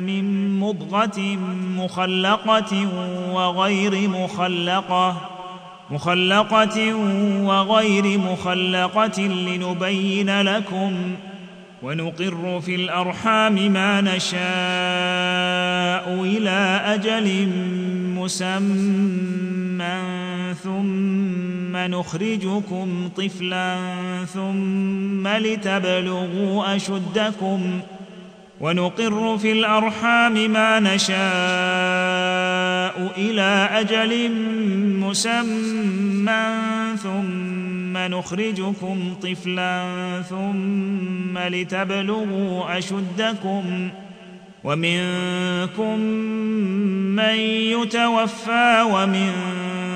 من مضغة مخلقة وغير مخلقة مخلقة وغير مخلقة لنبين لكم ونقر في الأرحام ما نشاء إلى أجل مسمى ثم نخرجكم طفلا ثم لتبلغوا أشدكم ونقر في الأرحام ما نشاء إلى أجل مسمى ثم نخرجكم طفلا ثم لتبلغوا أشدكم ومنكم من يتوفى ومنكم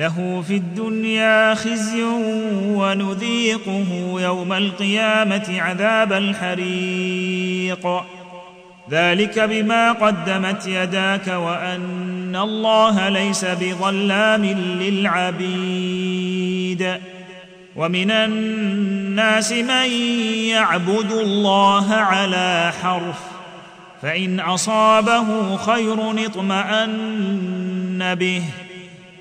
له في الدنيا خزي ونذيقه يوم القيامة عذاب الحريق. ذلك بما قدمت يداك وأن الله ليس بظلام للعبيد. ومن الناس من يعبد الله على حرف فإن أصابه خير اطمأن به.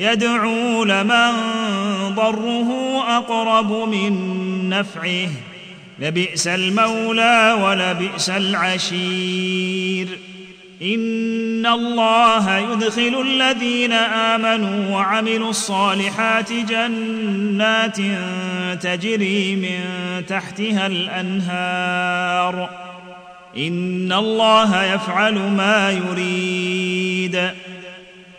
يدعو لمن ضره أقرب من نفعه. لبئس المولى ولبئس العشير. إن الله يدخل الذين آمنوا وعملوا الصالحات جنات تجري من تحتها الأنهار. إن الله يفعل ما يريد.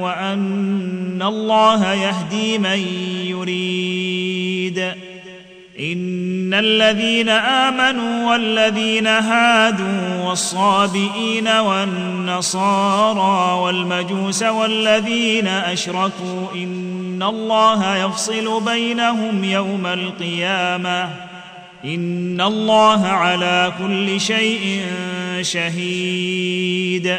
وأن الله يهدي من يريد. إن الذين آمنوا والذين هادوا والصابئين والنصارى والمجوس والذين أشركوا إن الله يفصل بينهم يوم القيامة. إن الله على كل شيء شهيد.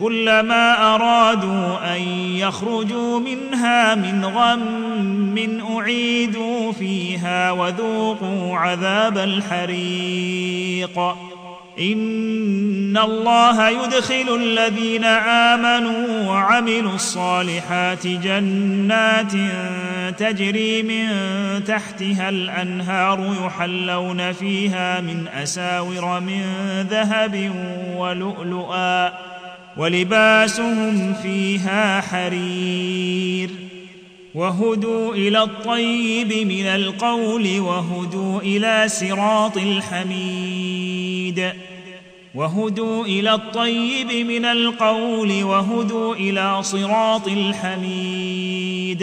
كلما أرادوا أن يخرجوا منها من غم أعيدوا فيها وذوقوا عذاب الحريق. إن الله يدخل الذين آمنوا وعملوا الصالحات جنات تجري من تحتها الأنهار يحلون فيها من أساور من ذهب ولؤلؤا. ولباسهم فيها حرير. وهدوا إلى الطيب من القول وهدوا إلى صراط الحميد. وهدوا إلى الطيب من القول وهدوا إلى صراط الحميد.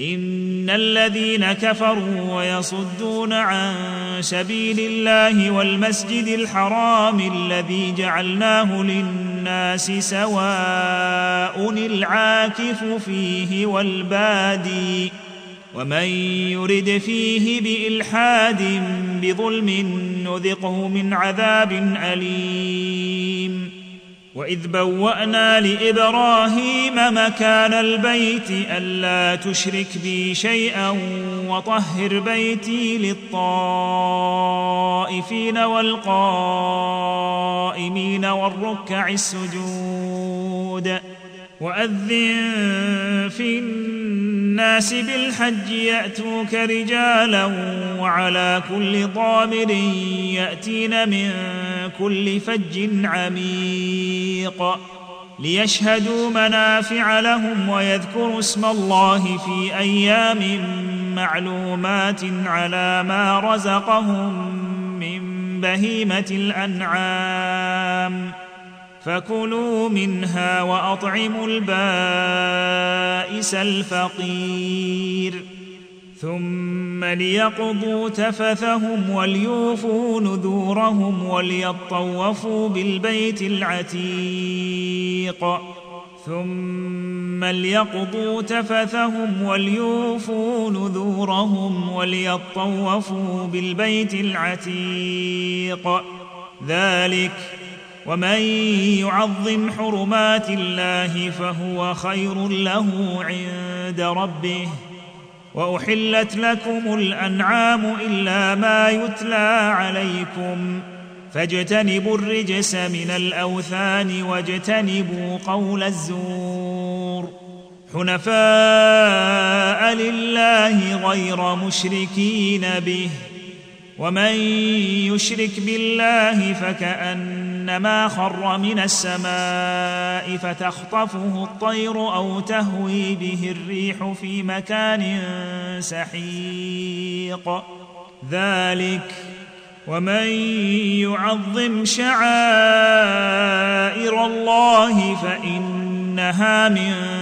إن الذين كفروا ويصدون عن سبيل الله والمسجد الحرام الذي جعلناه للناس سواء العاكف فيه والبادي ومن يرد فيه بإلحاد بظلم نذقه من عذاب أليم. وإذ بوأنا لإبراهيم مكان البيت ألا تشرك بي شيئا وطهر بيتي للطائفين والقائمين والركع السجود وأذن في الناس بالحج يأتوك رجالا وعلى كل ضامر يأتين من كل فج عميق ليشهدوا منافع لهم ويذكروا اسم الله في أيام معلومات على ما رزقهم من بهيمة الأنعام. فكلوا منها وأطعموا البائس الفقير. ثم ليقضوا تفثهم وليوفوا نذورهم وليطوفوا بالبيت العتيق. ثم ليقضوا تفثهم وليوفوا نذورهم وليطوفوا بالبيت العتيق. ذلك ومن يعظم حرمات الله فهو خير له عند ربه. وأحلت لكم الأنعام إلا ما يتلى عليكم. فاجتنبوا الرجس من الأوثان واجتنبوا قول الزور. حنفاء لله غير مشركين به ومن يشرك بالله فكأنما خر من السماء فتخطفه الطير أو تهوي به الريح في مكان سحيق. ذلك ومن يعظم شعائر الله فإنها من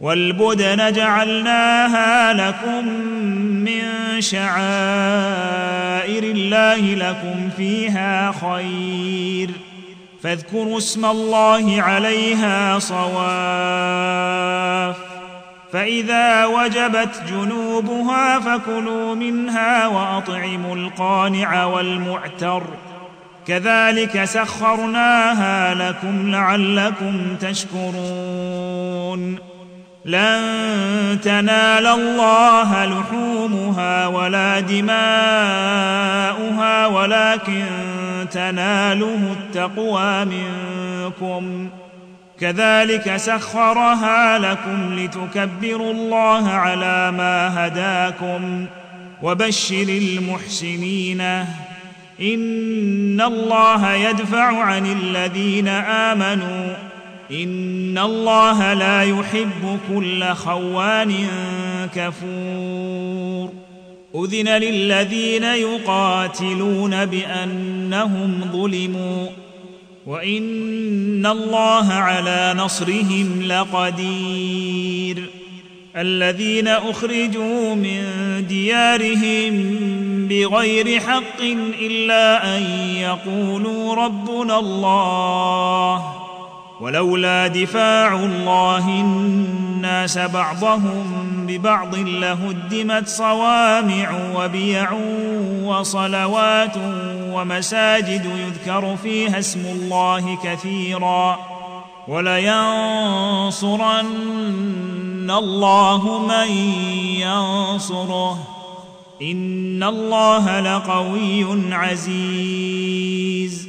والبدن جعلناها لكم من شعائر الله لكم فيها خير. فاذكروا اسم الله عليها صواف. فإذا وجبت جنوبها فكلوا منها وأطعموا القانع والمعتر. كذلك سخرناها لكم لعلكم تشكرون. لن تنال الله لحومها ولا دماؤها ولكن تناله التقوى منكم. كذلك سخرها لكم لتكبروا الله على ما هداكم وبشر المحسنين. إن الله يدفع عن الذين آمنوا ان الله لا يحب كل خوان كفور اذن للذين يقاتلون بانهم ظلموا وان الله على نصرهم لقدير الذين اخرجوا من ديارهم بغير حق الا ان يقولوا ربنا الله ولولا دفاع الله الناس بعضهم ببعض لهدمت صوامع وبيع وصلوات ومساجد يذكر فيها اسم الله كثيرا ولينصرن الله من ينصره إن الله لقوي عزيز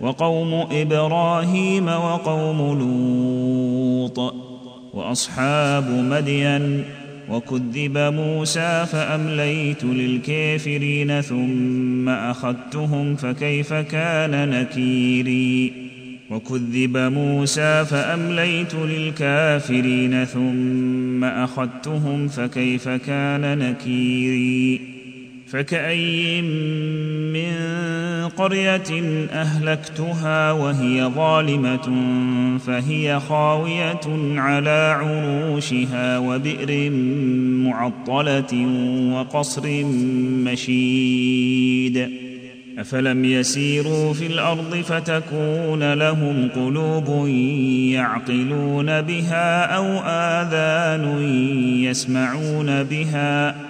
وقوم إبراهيم وقوم لوط وأصحاب مدين وكذب موسى فأمليت للكافرين ثم أخذتهم فكيف كان نكيري وكذب موسى فأمليت للكافرين ثم أخذتهم فكيف كان نكيري فكأي من قرية أهلكتها وهي ظالمة فهي خاوية على عروشها وبئر معطلة وقصر مشيد. أفلم يسيروا في الأرض فتكون لهم قلوب يعقلون بها أو آذان يسمعون بها ۖ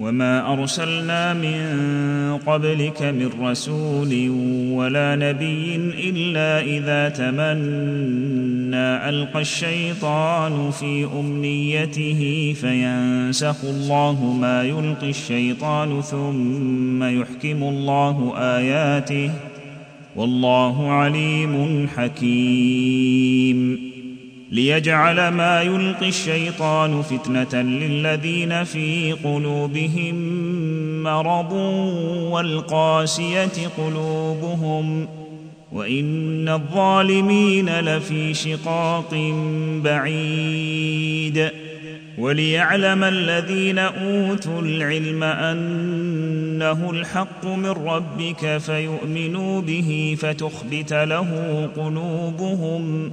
وما ارسلنا من قبلك من رسول ولا نبي الا اذا تمنى القى الشيطان في امنيته فينسخ الله ما يلقي الشيطان ثم يحكم الله اياته والله عليم حكيم ليجعل ما يلقي الشيطان فتنة للذين في قلوبهم مرض والقاسية قلوبهم وإن الظالمين لفي شقاق بعيد وليعلم الذين أوتوا العلم أنه الحق من ربك فيؤمنوا به فتخبت له قلوبهم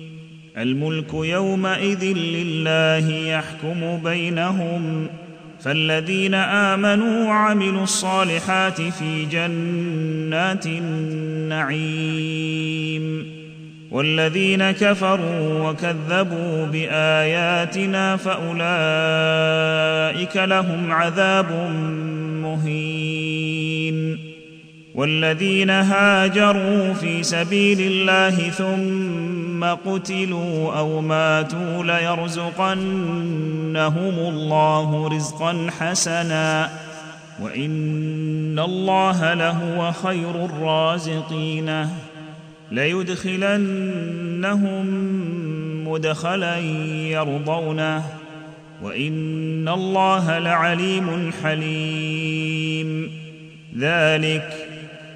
الملك يومئذ لله يحكم بينهم فالذين آمنوا وعملوا الصالحات في جنات النعيم والذين كفروا وكذبوا بآياتنا فأولئك لهم عذاب مهين والذين هاجروا في سبيل الله ثم قتلوا أو ماتوا ليرزقنهم الله رزقا حسنا. وإن الله لهو خير الرازقين. ليدخلنهم مدخلا يرضونه. وإن الله لعليم حليم. ذلك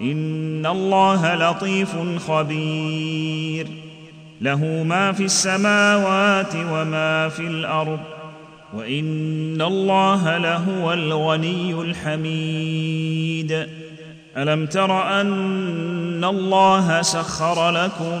إن الله لطيف خبير. له ما في السماوات وما في الأرض وإن الله لهو الغني الحميد. ألم تر أن الله سخر لكم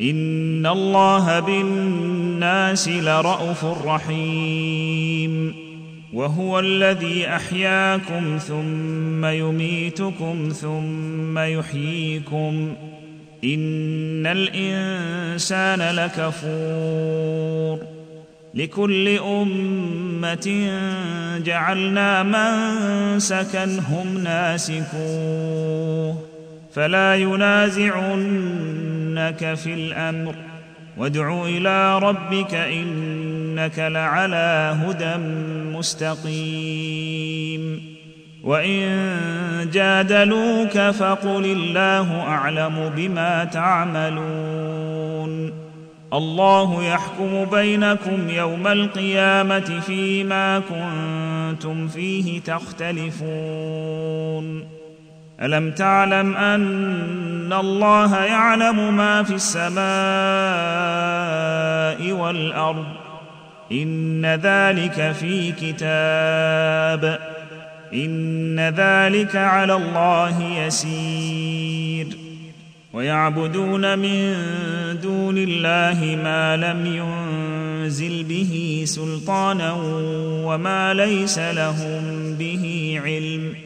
ان الله بالناس لرءوف رحيم وهو الذي احياكم ثم يميتكم ثم يحييكم ان الانسان لكفور لكل امه جعلنا منسكا هم ناسكوه فلا ينازعنك في الأمر. وادع إلى ربك إنك لعلى هدى مستقيم. وإن جادلوك فقل الله أعلم بما تعملون. الله يحكم بينكم يوم القيامة فيما كنتم فيه تختلفون. ألم تعلم أن الله يعلم ما في السماء والأرض؟ إن ذلك في كتاب. إن ذلك على الله يسير. ويعبدون من دون الله ما لم ينزل به سلطانا وما ليس لهم به علم.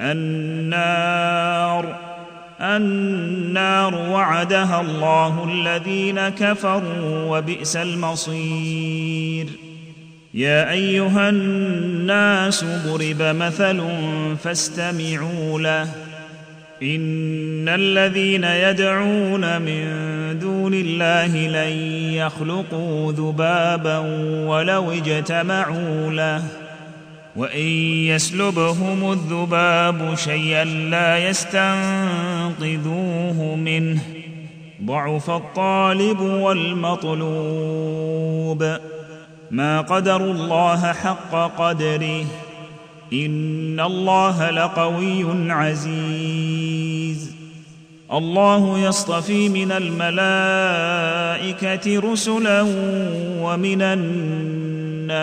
النار. النار وعدها الله الذين كفروا وبئس المصير. يا أيها الناس ضرب مثل فاستمعوا له. إن الذين يدعون من دون الله لن يخلقوا ذبابا ولو اجتمعوا له. وإن يسلبهم الذباب شيئا لا يستنقذوه منه. ضعف الطالب والمطلوب. ما قدروا الله حق قدره. إن الله لقوي عزيز. الله يصطفي من الملائكة رسلا ومن الناس.